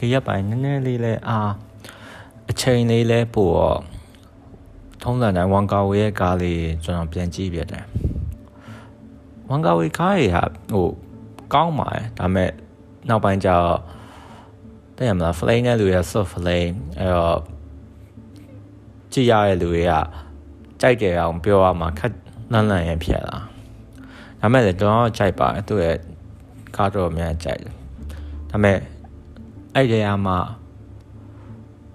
ဒီရက်ပိုင်းနည်းနည်းလေးလဲအာအချိန်လေးလဲပို့တော့ထုံးစံတိုင်းဝန်ကာဝေရဲ့ကားလေးကျွန်တော်ပြန်ကြည့်ပြတယ်ဝန်ကာဝေကားကြီးဟာဟိုကောင်းပါတယ်ဒါပေမဲ့နောက်ပိုင်းကျတော့တဲ့ရမလား flame နဲ့လူရ soft flame အဲ့တော့ကြည့်ရတဲ့လူတွေကကြိုက်တယ်အောင်ပြောရမှာခက်လန့်လန့်ရဖြစ်လာဒါမဲ့လည်းကျွန်တော်ကြိုက်ပါတယ်သူ့ရဲ့ကားတော့အများကြိုက်တယ်ဒါမဲ့ အဲ့ဒီအမှာ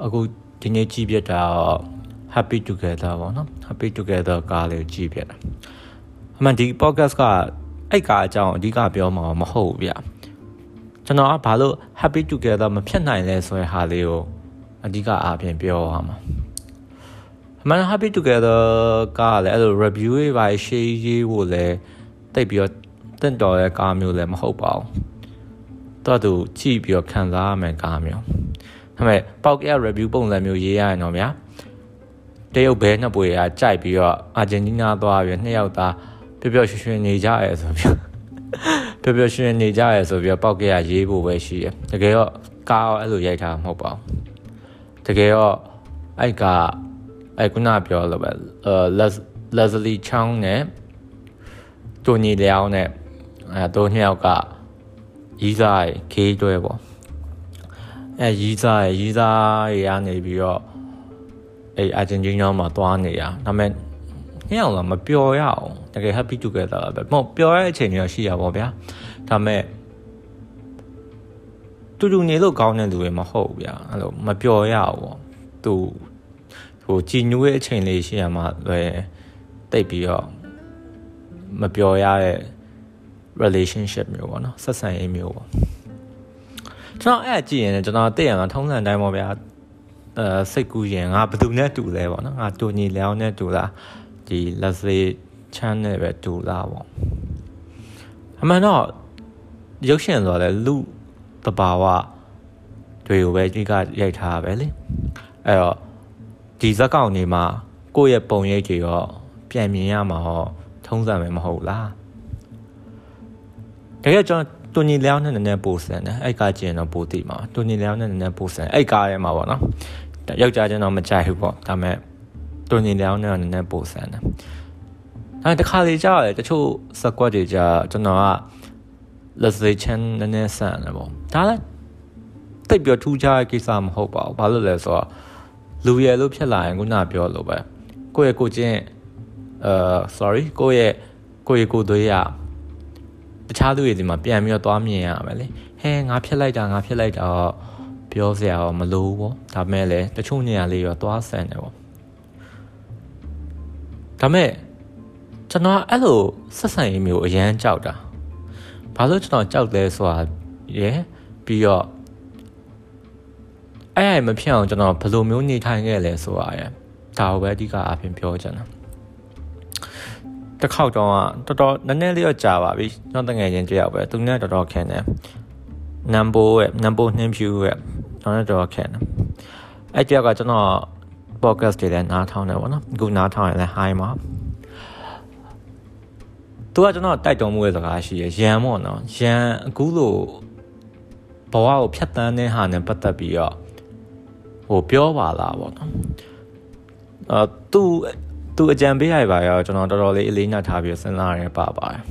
အခုဒီနေ့ကြည့်ပြတာတော့ happy together ပေါ့နော် happy together ကားလေးကိုကြည့်ပြတာအမှန်ဒီ podcast ကအဲ့ကားအကြောင်းအဓိကပြောမှာမဟုတ်ဘူးဗျကျွန်တော်ကဘာလို့ happy together မဖြစ်နိုင်လဲဆိုတဲ့ဟာလေးကိုအဓိကအားဖြင့်ပြောရမှာအမှန် happy together ကလည်းအဲ့လို review တွေပါ share ရေးဖို့လည်းတိတ်ပြီးတော့တင့်တော်တဲ့ကားမျိုးလည်းမဟုတ်ပါဘူး တော့သူကြည့်ပြီးတော့ခံစားရမယ်ကားမျိုးဒါပေမဲ့ပေါက်ကရ review ပုံစံမျိုးရေးရရင်တော့ဗျာတရုတ်ဘဲနှစ်ပွေကကြိုက်ပြီးတော့အာဂျင်တီးနားသွားပြီးနှစ်ယောက်သားပျော်ပျော်ရွှင်ရွှင်နေကြရဲဆိုပြီးပျော်ပျော်ရွှင်ရွှင်နေကြရဲဆိုပြီးပေါက်ကရရေးဖို့ပဲရှိတယ်တကယ်တော့ကားရောအဲ့လိုရိုက်ထားမဟုတ်ပါဘူးတကယ်တော့အဲ့ကအဲ့ခုနပြောလို့ပဲအဲ Leslie Chang နဲ့တိုနီလျောင်းနဲ့အဲတို့နှစ်ယောက်က ရီးစားခေးတွဲပေါ့အဲရီးစားရီးစားရနေပြီးတော့အဲအာဂျင်တီးနားမှာသွားနေရဒါပေမဲ့နှစ်ယောက်တော့မပျော်ရအောင်တကယ် happy together ပဲမဟုတ်ပျော်ရတဲ့အချိန်တွေရှိရပါဗျာဒါပေမဲ့တူတူနေလို့ကောင်းတဲ့လူတွေမဟုတ်ဗျာအဲ့လိုမပျော်ရအောင်ပေါ့သူဟိုကြည်ညိုရဲ့အချိန်လေးရှိရမှာပဲတိတ်ပြီးတော့မပျော်ရတဲ့ relationship မျိုးပေါ့နော်ဆက်ဆံရေးမျိုးပေါ့ကျွန်တော်အဲ့ကြည့်ရင်ကျွန်တော်သိရမှာထုံးစံတိုင်းပေါ့ဗျာအဲစိတ်ကူးရင်ငါဘယ်သူနဲ့တူလဲပေါ့နော်ငါတူညီလျောင်းနဲ့တူလားဒီ Leslie Chan နဲ့ပဲတူလားပေါ့အမှန်တော့ရုပ်ရှင်ဆိုတော့လေလူတဘာဝတွေကိုပဲဒီကရိုက်ထားပဲလေအဲ့တော့ဒီဇက်ကောင်တွေမှာကိုယ့်ရဲ့ပုံရိပ်တွေရောပြန်မြင်ရမှာဟောထုံးစံပဲမဟုတ်လား တကယ်ကျွန်တော်တူညီလျောင်းနဲ့နည်းနည်းပိုဆန်တယ်အဲ့ကကျင်တော့ပိုသိမှာတူညီလျောင်းနဲ့နည်းနည်းပိုဆန်အဲ့ကားထဲမှာပေါ့နော်ယောက်ျားချင်းတော့မကြိုက်ဘူးပေါ့ဒါပေမဲ့တူညီလျောင်းနဲ့နည်းနည်းပိုဆန်တယ်အဲတခါလေကြာတယ်တချို့စကွက်တွေကြာကျွန်တော်က Leslie Chan နည်းနည်းဆန်တယ်ပေါ့ဒါလည်းတိတ်ပြီးထူးခြားတဲ့ကိစ္စမဟုတ်ပါဘူးဘာလို့လဲဆိုတော့လူရယ်လို့ဖြစ်လာရင်ခုနပြောလို့ပဲကိုယ့်ရဲ့ကိုချင်းအာ sorry ကိုယ့်ရဲ့ကိုယ့်ရဲ့ကိုယ်သွေးရ တခြားသူတွေဒီမှာပြန်ပြီးတော့သွားမြင်ရမယ်လေဟဲငါဖြစ်လိုက်တာငါဖြစ်လိုက်တာတော့ပြောစရာတော့မလိုဘူးပေါ့ဒါပေမဲ့လည်းတချို့နေရာလေးတော့သွားဆန်တယ်ပေါ့ဒါပေမဲ့ကျွန်တော်အဲ့လိုဆက်ဆံရေးမျိုးအရန်ကြောက်တာဘာလို့ကျွန်တော်ကြောက်လဲဆိုတာရယ်ပြီးတော့အဲ့အဲ့မဖြစ်အောင်ကျွန်တော်ဘယ်လိုမျိုးနေထိုင်ခဲ့လဲဆိုတာရယ်ဒါကိုပဲအဓိကအဖြစ်ပြောချင်တာ တစ်ခေါက်တော့တော်တော်နည်းနည်းလေးတော့ကြာပါပြီကျွန်တော်တငယ်ချင်းတယောက်ပဲသူနဲ့တော်တော်ခင်တယ်နမ်ဘိုရဲ့နမ်ဘိုနှင်းဖြူရဲ့ကျွန်တော်တော်တော်ခင်တယ်အဲ့တယောက်ကကျွန်တော် podcast တွေလည်းနားထောင်တယ်ပေါ့နော်အခုနားထောင်ရင်လည်း hi မှာသူကကျွန်တော်တိုက်တော်မူရဲ့စကားရှိရရန်ပေါ့နော်ရန်အခုလိုဘဝကိုဖြတ်တန်းတဲ့ဟာနဲ့ပတ်သက်ပြီးတော့ဟိုပြောပါလားပေါ့နော်အာသူ သူအကြံပေးရပါရောကျွန်တော်တော်တော်လေးအလေးနက်ထားပြီးစဉ်းစားရပါပါတယ်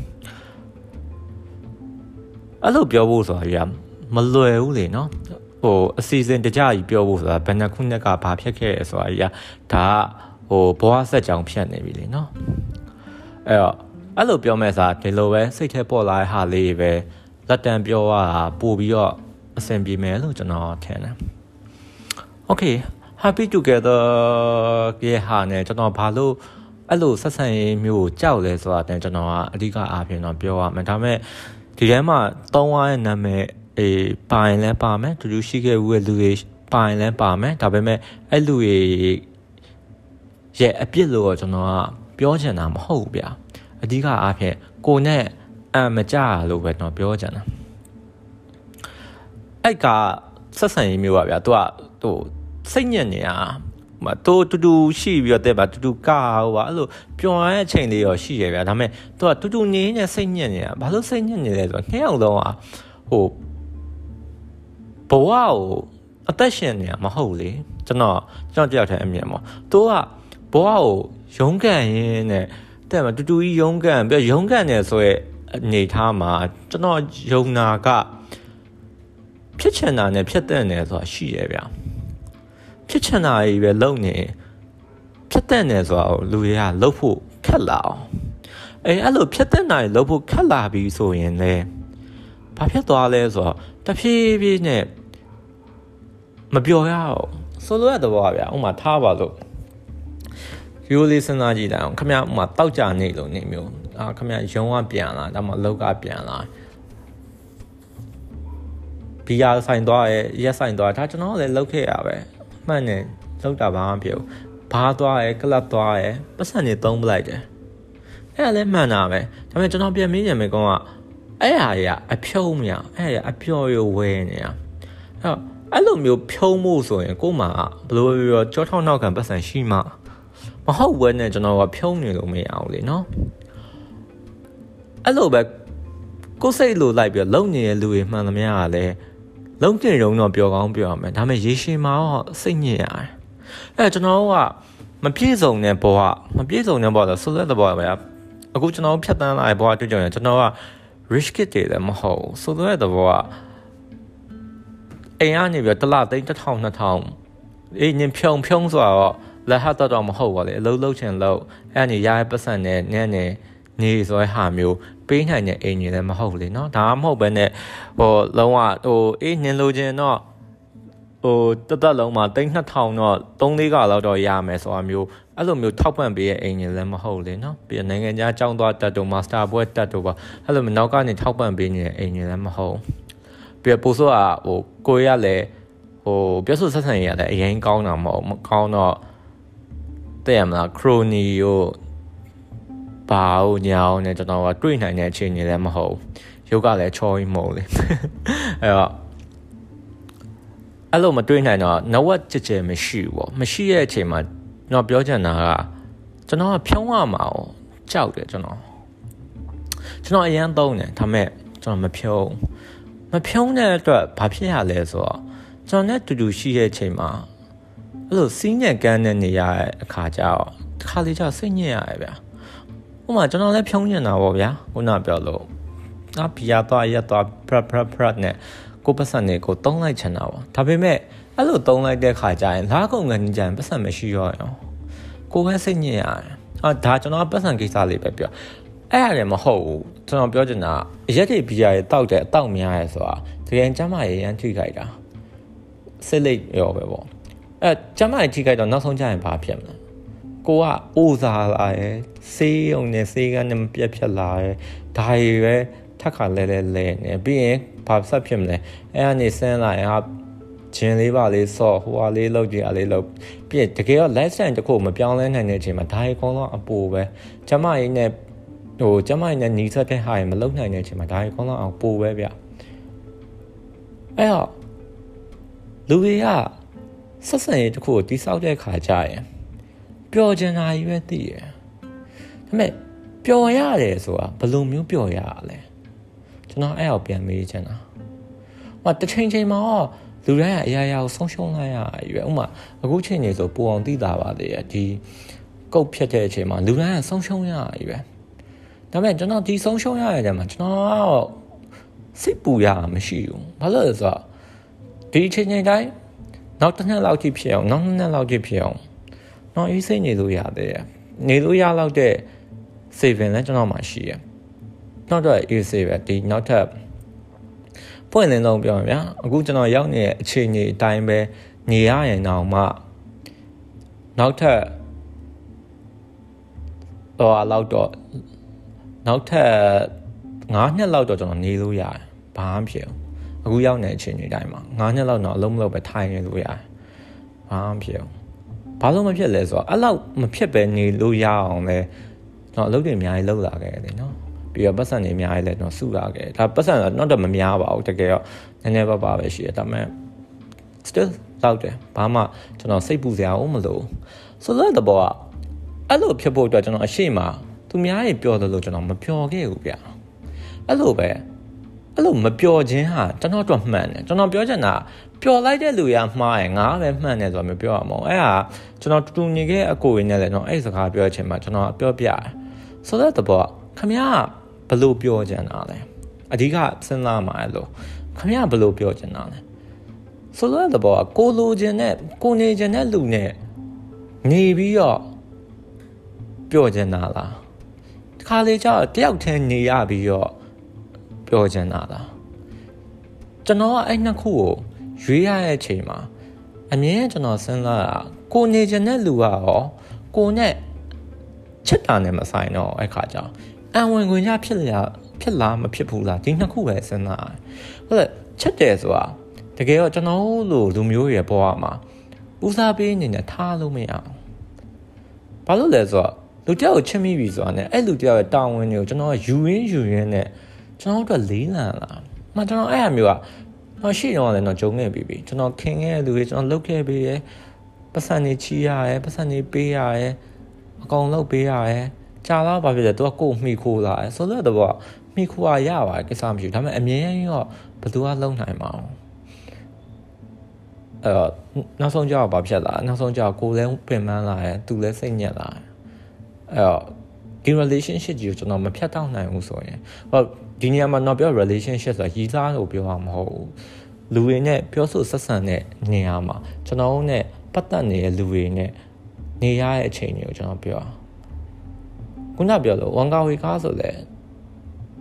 အဲ့လိုပြောဖို့ဆိုတာကြီးမလွယ်ဘူးလေနော်ဟိုအစီအစဉ်တကြကြီးပြောဖို့ဆိုတာဘယ်နှခုနှစ်ကဘာဖြစ်ခဲ့လဲဆိုတာကြီးဒါကဟိုဘဝဆက်ကြောင်ဖြတ်နေပြီလေနော်အဲ့တော့အဲ့လိုပြောမဲ့စားဒီလိုပဲစိတ်ထဲပေါ်လာတဲ့ဟာလေးပဲလက်တံပြောရတာပို့ပြီးတော့အဆင်ပြေမယ်လို့ကျွန်တော်ထင်တယ် Okay happy together ရဲ့ဟာနဲ့ကျွန်တော်ဘာလို့အဲ့လိုဆက်ဆံရေးမျိုးကိုကြောက်လဲဆိုတာတန်ကျွန်တော်ကအဓိကအားဖြင့်တော့ပြောရမယ်ဒါပေမဲ့ဒီထဲမှာသုံးရတဲ့နာမည်အေးပါရင်လည်းပါမယ်တူတူရှိခဲ့ဘူးတဲ့လူတွေပါရင်လည်းပါမယ်ဒါပေမဲ့အဲ့လူတွေရဲ့အပြစ်လို့ကျွန်တော်ကပြောချင်တာမဟုတ်ဗျာအဓိကအားဖြင့်ကိုနဲ့အမကြလို့ပဲတော့ပြောချင်တာအဲ့ကဆက်ဆံရေးမျိုးပါဗျာသူကဟို စိတ်ညစ်နေတာမတူတူတူရှိပြီးတော့တဲ့ပါတူတူကာဟိုပါအဲ့လိုပျော်ရတဲ့အချိန်လေးရောရှိရဗျာဒါပေမဲ့သူကတူတူနေနေစိတ်ညစ်နေတာဘာလို့စိတ်ညစ်နေလဲဆိုတော့နှစ်ယောက်လုံးကဟိုဘဝကိုအသက်ရှင်နေတာမဟုတ်လေကျွန်တော်ကျွန်တော်ကြောက်တဲ့အမြင်ပေါ့သူကဘဝကိုရုန်းကန်ရင်းနဲ့တဲ့မှာတူတူကြီးရုန်းကန်ပြီးရုန်းကန်နေဆိုရဲအနေထားမှာကျွန်တော်ယုံနာကဖြစ်ချင်တာနဲ့ဖြစ်တဲ့နယ်ဆိုတာရှိရဲ့ဗျာ ဖြစ်ချင်တာကြီးပဲလုံနေဖြစ်တဲ့နယ်ဆိုတာကိုလူတွေကလှုပ်ဖို့ခက်လာအောင်အဲအဲ့လိုဖြစ်တဲ့နိုင်လှုပ်ဖို့ခက်လာပြီဆိုရင်လေဘာဖြစ်သွားလဲဆိုတော့တဖြည်းဖြည်းနဲ့မပြောရအောင်ဆိုလိုရတဲ့ဘောကဗျာဥမာထားပါလို့ရိုးလေးစဉ်းစားကြည့်လိုက်အောင်ခမဥမာတောက်ကြနေလို့နေမျိုးအာခမရုံးကပြန်လာဒါမှလောက်ကပြန်လာဘီယာဆိုင်သွားရဲရက်ဆိုင်သွားဒါကျွန်တော်လည်းလောက်ခဲ့ရပဲ မှန်တယ်လောက်တာဘာမှမဖြစ်ဘူးဘာသွားရဲကလပ်သွားရဲပတ်စံနေသုံးပလိုက်တယ်အဲ့ဒါလည်းမှန်တာပဲဒါပေမဲ့ကျွန်တော်ပြန်မေးရင်မေကောင်ကအဲ့ဟာကြီးကအဖြုံးမရအဲ့ဟာအပျော်ရဝဲနေတာအဲ့တော့အဲ့လိုမျိုးဖြုံးမှုဆိုရင်ကို့မှာဘယ်လိုပြောကြောထောက်နောက်ခံပတ်စံရှိမှမဟုတ်ဘဲနဲ့ကျွန်တော်ကဖြုံးနေလို့မရအောင်လေနော်အဲ့လိုပဲကိုယ်စိတ်လိုလိုက်ပြီးလုံနေတဲ့လူတွေမှန်သမျှကလည်း လုံကျင်ရုံတော့ပျော်ကောင်းပျော်ရမယ်ဒါပေမဲ့ရေရှည်မှာတော့စိတ်ညစ်ရတယ်အဲ့ကျွန်တော်ကမပြည့်စုံတဲ့ဘဝမပြည့်စုံတဲ့ဘဝဆိုဆိုတဲ့ဘဝပဲအခုကျွန်တော်ဖြတ်တန်းလာတဲ့ဘဝတွေ့ကြရင်ကျွန်တော်က rich kid တွေလည်းမဟုတ်ဆိုတဲ့ဘဝအိမ်ကနေပြီးတလသိန်း1000 2000အေးညင်ဖြုံဖြုံဆိုတော့လက်ဟတ်တော့မဟုတ်ပါလေအလုံးလုံးချင်လို့အဲ့ကနေရရဲ့ပတ်စံနဲ့နည်းနည်း နေဆိုတဲ့ဟာမျိုးပေးနိုင်တဲ့အိမ်ကြီးလည်းမဟုတ်လေเนาะဒါမှမဟုတ်ဘဲနဲ့ဟိုလုံးဝဟိုအေးနင်လိုချင်တော့ဟိုတသက်လုံးမှာ3000တော့3-4ကလောက်တော့ရမယ်ဆိုတာမျိုးအဲ့လိုမျိုးထောက်ပံ့ပေးရဲ့အိမ်ကြီးလည်းမဟုတ်လေเนาะပြီးနိုင်ငံခြားကျောင်းသွားတက်တော့မာစတာဘွဲတက်တော့ပါအဲ့လိုမျိုးနောက်ကနေထောက်ပံ့ပေးနေတဲ့အိမ်ကြီးလည်းမဟုတ်ပြီးပို့ဆိုကဟိုကိုရလည်းဟိုပြောဆိုဆက်ဆံရေးရတယ်အရင်ကောင်းတာမဟုတ်မကောင်းတော့တဲ့ရမလားခရိုနီကို ဘာကိုညာအောင်နဲ့ကျွန်တော်ကတွေ့နိုင်တဲ့အခြေအနေလည်းမဟုတ်ရုပ်ကလည်းချောကြီးမဟုတ်လေအဲ့တော့အဲ့လိုမတွေ့နိုင်တော့နဝက်ကြကြမရှိဘူးပေါ့မရှိရဲ့အချိန်မှာကျွန်တော်ပြောချင်တာကကျွန်တော်ကဖြုံးရမှာ哦ကြောက်တယ်ကျွန်တော်ကျွန်တော်အရန်သုံးတယ်ဒါမဲ့ကျွန်တော်မဖြုံးမဖြုံးတဲ့အတွက်ဘာဖြစ်ရလဲဆိုတော့ကျွန်တော်နဲ့တူတူရှိရဲ့အချိန်မှာအဲ့လိုစီးညက်ကန်းတဲ့နေရတဲ့အခါကျတော့တစ်ခါလေကျစိတ်ညစ်ရတယ်ဗျာ ဥမာကျွန်တော်လည်းဖြုံးနေတာပေါ့ဗျာခုနပြောလို့ငါဘီယာသွားရက်သွားဖရဖရဖရနဲ့ကိုပတ်စံနေကိုတုံးလိုက်ချင်တာပေါ့ဒါပေမဲ့အဲ့လိုတုံးလိုက်တဲ့ခါကျရင်လားကုန်ကနေကြရင်ပတ်စံမရှိရောရောကိုပဲစိတ်ညစ်ရတယ်အာဒါကျွန်တော်ပတ်စံကိစ္စလေးပဲပြောအဲ့ရတယ်မဟုတ်ဘူးကျွန်တော်ပြောချင်တာရက်တွေဘီယာတွေတောက်တယ်အတောက်များရဲဆိုတာတကယ်ကျမရေရန်ထိခိုက်တာစစ်လိတ်ရောပဲပေါ့အဲကျမရေထိခိုက်တော့နောက်ဆုံးကျရင်ဘာဖြစ်မလဲ ကိုကအိုးစားလာရယ်ဆေးရုံနဲ့ဆေးကန်းနဲ့မပြတ်ဖြတ်လာရယ်ဒါတွေပဲထက်ခါလဲလဲလဲနေပြီးရင်ဘာဆက်ဖြစ်မလဲအဲကနေဆင်းလာရင်ဟာဂျင်းလေးပါလေးဆော့ဟိုဟာလေးလောက်ကြည့်အားလေးလောက်ပြီးရင်တကယ်တော့ lesson တခုမပြောင်းလဲနိုင်တဲ့အချိန်မှာဒါရီကောင်းတော့အပူပဲကျမရင်းနဲ့ဟိုကျမရင်းနဲ့ညီဆက်တဲ့ဟာရင်မလုံနိုင်တဲ့အချိန်မှာဒါရီကောင်းတော့အပူပဲဗျအဲ့တော့လူတွေကဆက်ဆံရေးတခုကိုတိဆောက်တဲ့ခါကြရင် ပျော်ချင်တာကြီးပဲသိရဒါပေမဲ့ပျော်ရတယ်ဆိုတာဘယ်လိုမျိုးပျော်ရလဲကျွန်တော်အဲ့အောင်ပြန်မေးချင်တာဟိုတချိန်ချိန်မှာလူတိုင်းကအရာရာကိုဆုံးရှုံးလိုက်ရရွယ်ဥမာအခုချိန်နေဆိုပူအောင်သိတာပါလေဒီကုတ်ဖြတ်တဲ့အချိန်မှာလူတိုင်းကဆုံးရှုံးရရွယ်ဒါပေမဲ့ကျွန်တော်ဒီဆုံးရှုံးရတဲ့မှာကျွန်တော်ကတော့စိတ်ပူရမရှိဘူးဘာလို့လဲဆိုတော့ဒီချိန်ချိန်တိုင်းနောက်တစ်နှစ်လောက်ထိဖြစ်အောင်နောက်နှစ်နှစ်လောက်ထိဖြစ်အောင် တော့အေးစိတ်နေလို့ရတယ်နေလို့ရလောက်တဲ့ saving လည်းကျွန်တော်မှရှိရနောက်တော့အေး save ဒီနောက်ထပ်ပွင့်လင်းဆုံးပြောရင်ဗျာအခုကျွန်တော်ရောက်နေတဲ့အခြေအနေအတိုင်းပဲနေရရင်တော့မှနောက်ထပ်တော့လောက်တော့နောက်ထပ်9နှစ်လောက်တော့ကျွန်တော်နေလို့ရတယ်ဘာမှမဖြစ်ဘူးအခုရောက်နေအခြေအနေတိုင်းမှာ9နှစ်လောက်တော့အလုံးမလုံးပဲထိုင်နေလို့ရတယ်ဘာမှမဖြစ်ဘူး ဘာလို့မဖြစ်လဲဆိုတော့အဲ့လောက်မဖြစ်ပဲနေလို့ရအောင်လဲတော့အလုပ်တွေအများကြီးလုပ်လာခဲ့တယ်နော်ပြီးတော့ပတ်စံတွေအများကြီးလည်းတော့စုလာခဲ့ဒါပတ်စံတော့တော့မများပါဘူးတကယ်တော့နည်းနည်းပါးပါပဲရှိတယ်ဒါပေမဲ့ still လောက်တယ်ဘာမှကျွန်တော်စိတ်ပူစရာဦးမလို့ဆိုတော့တော့အဲ့လိုဖြစ်ဖို့အတွက်ကျွန်တော်အရှိမသူများကြီးပြောတယ်လို့ကျွန်တော်မပြောခဲ့ဘူးဗျအဲ့လိုပဲအဲ့လိုမပျော်ခြင်းဟာကျွန်တော်တို့မှန်တယ်ကျွန်တော်ပြောချင်တာ ပျော်လိုက်တဲ့လူရမှားရယ်ငါပဲမှန်တယ်ဆိုတော့မပြောရမအောင်အဲ့ဟာကျွန်တော်တူတူညီခဲ့အကိုရင်းနဲ့လည်းကျွန်တော်အဲ့စကားပြောချင်မှာကျွန်တော်ပြောပြတယ်ဆိုတော့တော့ခမရဘလို့ပြောချင်တာလဲအဓိကစဉ်းစားမှာအဲ့လိုခမရဘလို့ပြောချင်တာလဲဆိုတော့တော့ကိုလိုချင်တဲ့ကိုနေချင်တဲ့လူနဲ့နေပြီးတော့ပြောချင်တာလားတခါလေကျတော့တယောက်တည်းနေရပြီးတော့ပြောချင်တာလားကျွန်တော်ကအဲ့နှစ်ခုကို ရွေးရတဲ့အချိန်မှာအမြင်ကျွန်တော်စဉ်းစားတာကိုနေချင်တဲ့လူကရောကိုနဲ့ချစ်တာနဲ့မဆိုင်တော့အဲ့ခါကျအံဝင်ခွင့်ရဖြစ်လာဖြစ်လာမဖြစ်ဘူးလားဒီနှစ်ခုပဲစဉ်းစားဟုတ်တယ်ချစ်တယ်ဆိုတာတကယ်တော့ကျွန်တော်လိုလူမျိုးရဲ့ဘဝမှာဦးစားပေးအနေနဲ့ထားလို့မရအောင်ဘာလို့လဲဆိုတော့လူတယောက်ကိုချစ်မိပြီဆိုတာနဲ့အဲ့လူတယောက်ရဲ့တာဝန်တွေကိုကျွန်တော်ကယူရင်းယူရင်းနဲ့ကျွန်တော်တို့လေးလံလာမှကျွန်တော်အဲ့အမျိုးက တော့ရှိတော့လည်းတော့ဂျုံခဲ့ပြီပြီကျွန်တော်ခင်ခဲ့တဲ့လူတွေကျွန်တော်လုတ်ခဲ့ပြီရယ်ပတ်စံနေချီးရရယ်ပတ်စံနေပေးရရယ်အကောင်လုတ်ပေးရရယ်ကြာတော့ဘာဖြစ်လဲသူကကိုယ်မိခိုးလာတယ်ဆိုတော့တော့မိခိုးရရပါတယ်ကိစ္စမရှိဘူးဒါပေမဲ့အမြဲတမ်းတော့ဘယ်သူကလုံနိုင်မှာအောင်အဲတော့နောက်ဆုံးကြောက်ဘာဖြစ်လာနောက်ဆုံးကြောက်ကိုလည်းပင်ပန်းလာတယ်သူလည်းစိတ်ညစ်လာတယ်အဲတော့ဒီ relationship ကြီးကိုကျွန်တော်မဖြတ်တောက်နိုင်ဘူးဆိုရင်ဟော ဒီနေရာမှာတော့ပြော relationship ဆိုတာရည်စားလို့ပြောတာမဟုတ်ဘူးလူတွေနဲ့ပြောဆိုဆက်ဆံတဲ့နေရာမှာကျွန်တော်တို့ ਨੇ ပတ်သက်နေတဲ့လူတွေနဲ့နေရတဲ့အချိန်တွေကိုကျွန်တော်ပြောခုနပြောလို့ဝန်ကာဝီကားဆိုလေ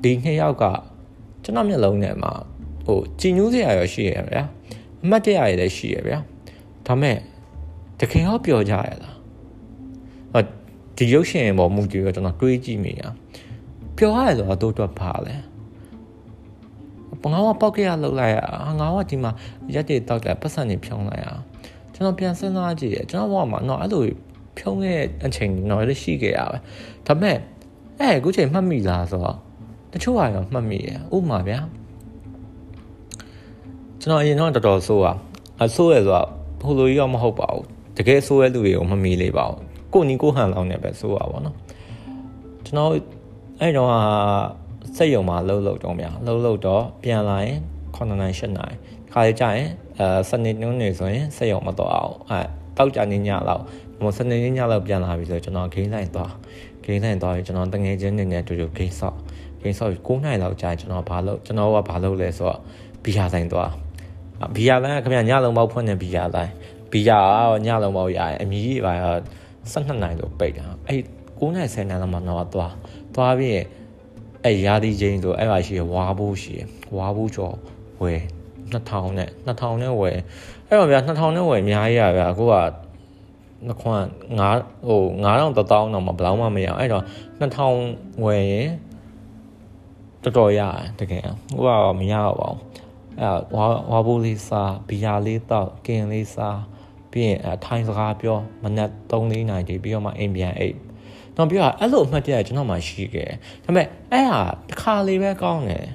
ဒီနှစ်ယောက်ကကျွန်တော်မျက်လုံးထဲမှာဟိုကြည်ညိုးစရာရရှိရဗျာအမှတ်တရရလည်းရှိရဗျာဒါမဲ့တကယ်ဟောပြောကြရလားဟောဒီရုပ်ရှင်ပေါ်မူတည်ပြီးကျွန်တော်တွေးကြည့်မိတာ ပြောရတယ်ဆိုတော့တို့တော့ပါလဲငါကပောက်ကြရလောက်လိုက်ရငါကဒီမှာရက်တွေတောက်တယ်ပတ်စံနေဖြုံးလိုက်ရကျွန်တော်ပြန်စဉ်းစားကြည့်ရကျွန်တော်ဘောမှာတော့အဲ့လိုဖြုံးတဲ့အချိန်တော့လည်းရှိခဲ့ရပဲဒါပေမဲ့အဲ့အခုချိန်မှတ်မိလားဆိုတော့တချို့ဟာရောမှတ်မိရဥပမာဗျာကျွန်တော်အရင်တော့တော်တော်ဆိုးอ่ะအဆိုးရဆိုတော့ဟိုလိုကြီးတော့မဟုတ်ပါဘူးတကယ်ဆိုးရလူတွေကိုမမီလေးပါဘူးကိုနီကိုဟန်လောင်းနေပဲဆိုးပါဗောနော်ကျွန်တော် အဲ့တော့စက်ယုံမှာလှုပ်လှုပ်တော့ဗျာလှုပ်လှုပ်တော့ပြန်လာရင်9နိုင်8နိုင်ခါလေးကြာရင်အဲစနေနှုန်းနေဆိုရင်စက်ယုံမတော့အောင်အဲတောက်ကြနေညလောက်ဟိုစနေညလောက်ပြန်လာပြီဆိုကျွန်တော်ဂိမ်းလိုက်သွားဂိမ်းလိုက်သွားရင်ကျွန်တော်တငယ်ချင်းနေနဲ့တူတူဂိမ်းဆော့ဂိမ်းဆော့9နိုင်လောက်ကြာရင်ကျွန်တော်ဘာလို့ကျွန်တော်ကဘာလို့လဲဆိုတော့ဘီယာဆိုင်သွားဘီယာလိုင်းကခင်ဗျညလုံးပေါက်ဖွင့်နေဘီယာလိုင်းဘီယာကညလုံးပေါက်ရတယ်အမြည်ပါ12နိုင်လို့ပိတ်တာအဲ့9နိုင်10နိုင်လောက်မှတော့သွား သွားပြီးရင်အဲ့ရာသီချင်းဆိုအဲ့ပါရှိရဝါဘူးရှိရဝါဘူးကျော်ဝယ်2000နဲ့2000နဲ့ဝယ်အဲ့တော့ဗျာ2000နဲ့ဝယ်အများကြီးရဗျာအခုကနှခွန်း9ဟို9000တထောင်တော့မဘလောက်မှမရအောင်အဲ့တော့2000ဝယ်ရင်တော်တော်ရတယ်တကယ်ဟိုကမရတော့ပါဘူးအဲ့ဝါဝါဘူးလေးစားဘီယာလေးတောက်ကင်လေးစားပြီးရင်အထိုင်းစကားပြောမနက်3-4နာရီပြီးတော့မှအိမ်ပြန်အိတ် တော့ပြောအဲ့လိုအမှတ်တရကျွန်တော်မှရှိခဲ့ဒါပေမဲ့အဲ့ဟာတစ်ခါလေးပဲကောင်းတယ်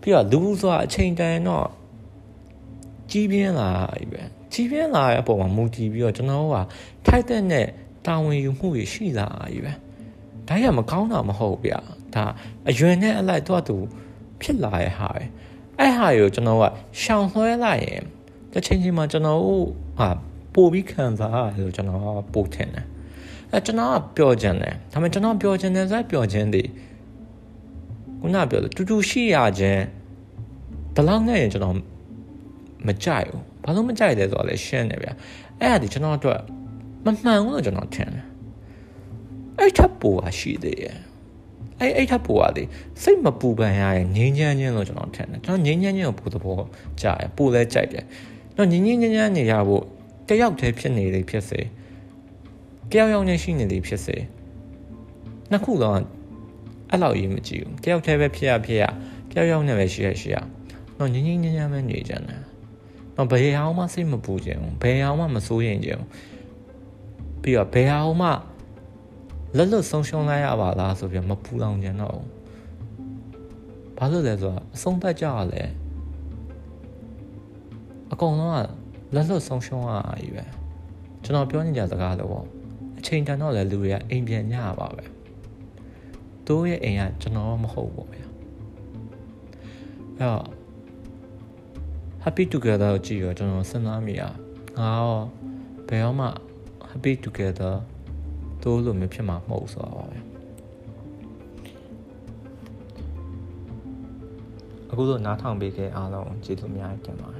ပြီးတော့လူဆိုတာအချိန်တန်တော့ကြီးပြင်းလာပြီပဲကြီးပြင်းလာတဲ့အပေါ်မှာမူတည်ပြီးတော့ကျွန်တော်ကထိုက်တဲ့နဲ့တာဝန်ယူမှုတွေရှိလာပြီပဲဒါရမကောင်းတာမဟုတ်ဗျာဒါအရွယ်နဲ့အလိုက်တော့သူဖြစ်လာရဲ့ဟာပဲအဲ့ဟာကိုကျွန်တော်ကရှောင်လွှဲလိုက်ရင်တစ်ချိန်ချိန်မှာကျွန်တော်ဟာပို့ပြီးခံစားရတယ်လို့ကျွန်တော်ကပို့ထင်တယ် အဲကျွန်တော်ကပြောချင်တယ်ဒါပေမဲ့ကျွန်တော်ပြောချင်တယ်ဆိုပြောချင်သည်ခုနပြောလို့တူတူရှိရခြင်းဒီလောက်နဲ့ရင်ကျွန်တော်မကြိုက်ဘူးဘာလို့မကြိုက်လဲဆိုတော့လေရှင်းတယ်ဗျအဲ့ဒါဒီကျွန်တော်အတွက်မမှန်ဘူးလို့ကျွန်တော်ထင်တယ်အဲ့ထပ်ပူပါရှိသေးရဲ့အဲ့အဲ့ထပ်ပူပါလေစိတ်မပူပန်ရရင်ငြင်းချမ်းခြင်းလို့ကျွန်တော်ထင်တယ်ကျွန်တော်ငြင်းချမ်းခြင်းကိုပူသဘောကြားရပူလဲကြိုက်တယ်တော့ငြင်းငြင်းချမ်းချမ်းနေရဖို့တယောက်တည်းဖြစ်နေလေဖြစ်စေ တယောက်ယောက်နဲ့ရှိနေလေဖြစ်စေနှစ်ခုတော့အဲ့လောက်ရေးမကြည့်ဘူးတယောက်တည်းပဲဖြစ်ရဖြစ်ရတယောက်ယောက်နဲ့ပဲရှိရရှိရတော့ငင်းငင်းညံ့ညံ့ပဲနေကြတယ်တော့ဘယ်အောင်မှစိတ်မပူခြင်းဘယ်အောင်မှမစိုးရင်ခြင်းပြီးတော့ဘယ်အောင်မှလက်လွတ်ဆုံးရှုံးလိုက်ရပါလားဆိုပြီးမပူလောင်ခြင်းတော့ဘာလို့လဲဆိုတော့အဆုံးသတ်ကြရလဲအကုန်လုံးကလက်လွတ်ဆုံးရှုံးရတာကြီးပဲကျွန်တော်ပြောနေကြစကားလို့ပေါ့ အချိန်တန်တော့လေလူတွေကအိမ်ပြန်ညပါပဲတို့ရဲ့အိမ်ကကျွန်တော်မဟုတ်ဘူးဗျာတော့ happy together ကိုကြည့်ရကျွန်တော်စဉ်းစားမိတာငါရောဘယ်တော့မှ happy together တို့လိုမျိုးဖြစ်မှာမဟုတ်ဆိုတော့ပဲအခုတော့နားထောင်ပေးခဲ့အားလုံးကျေးဇူးများတင်ပါတယ်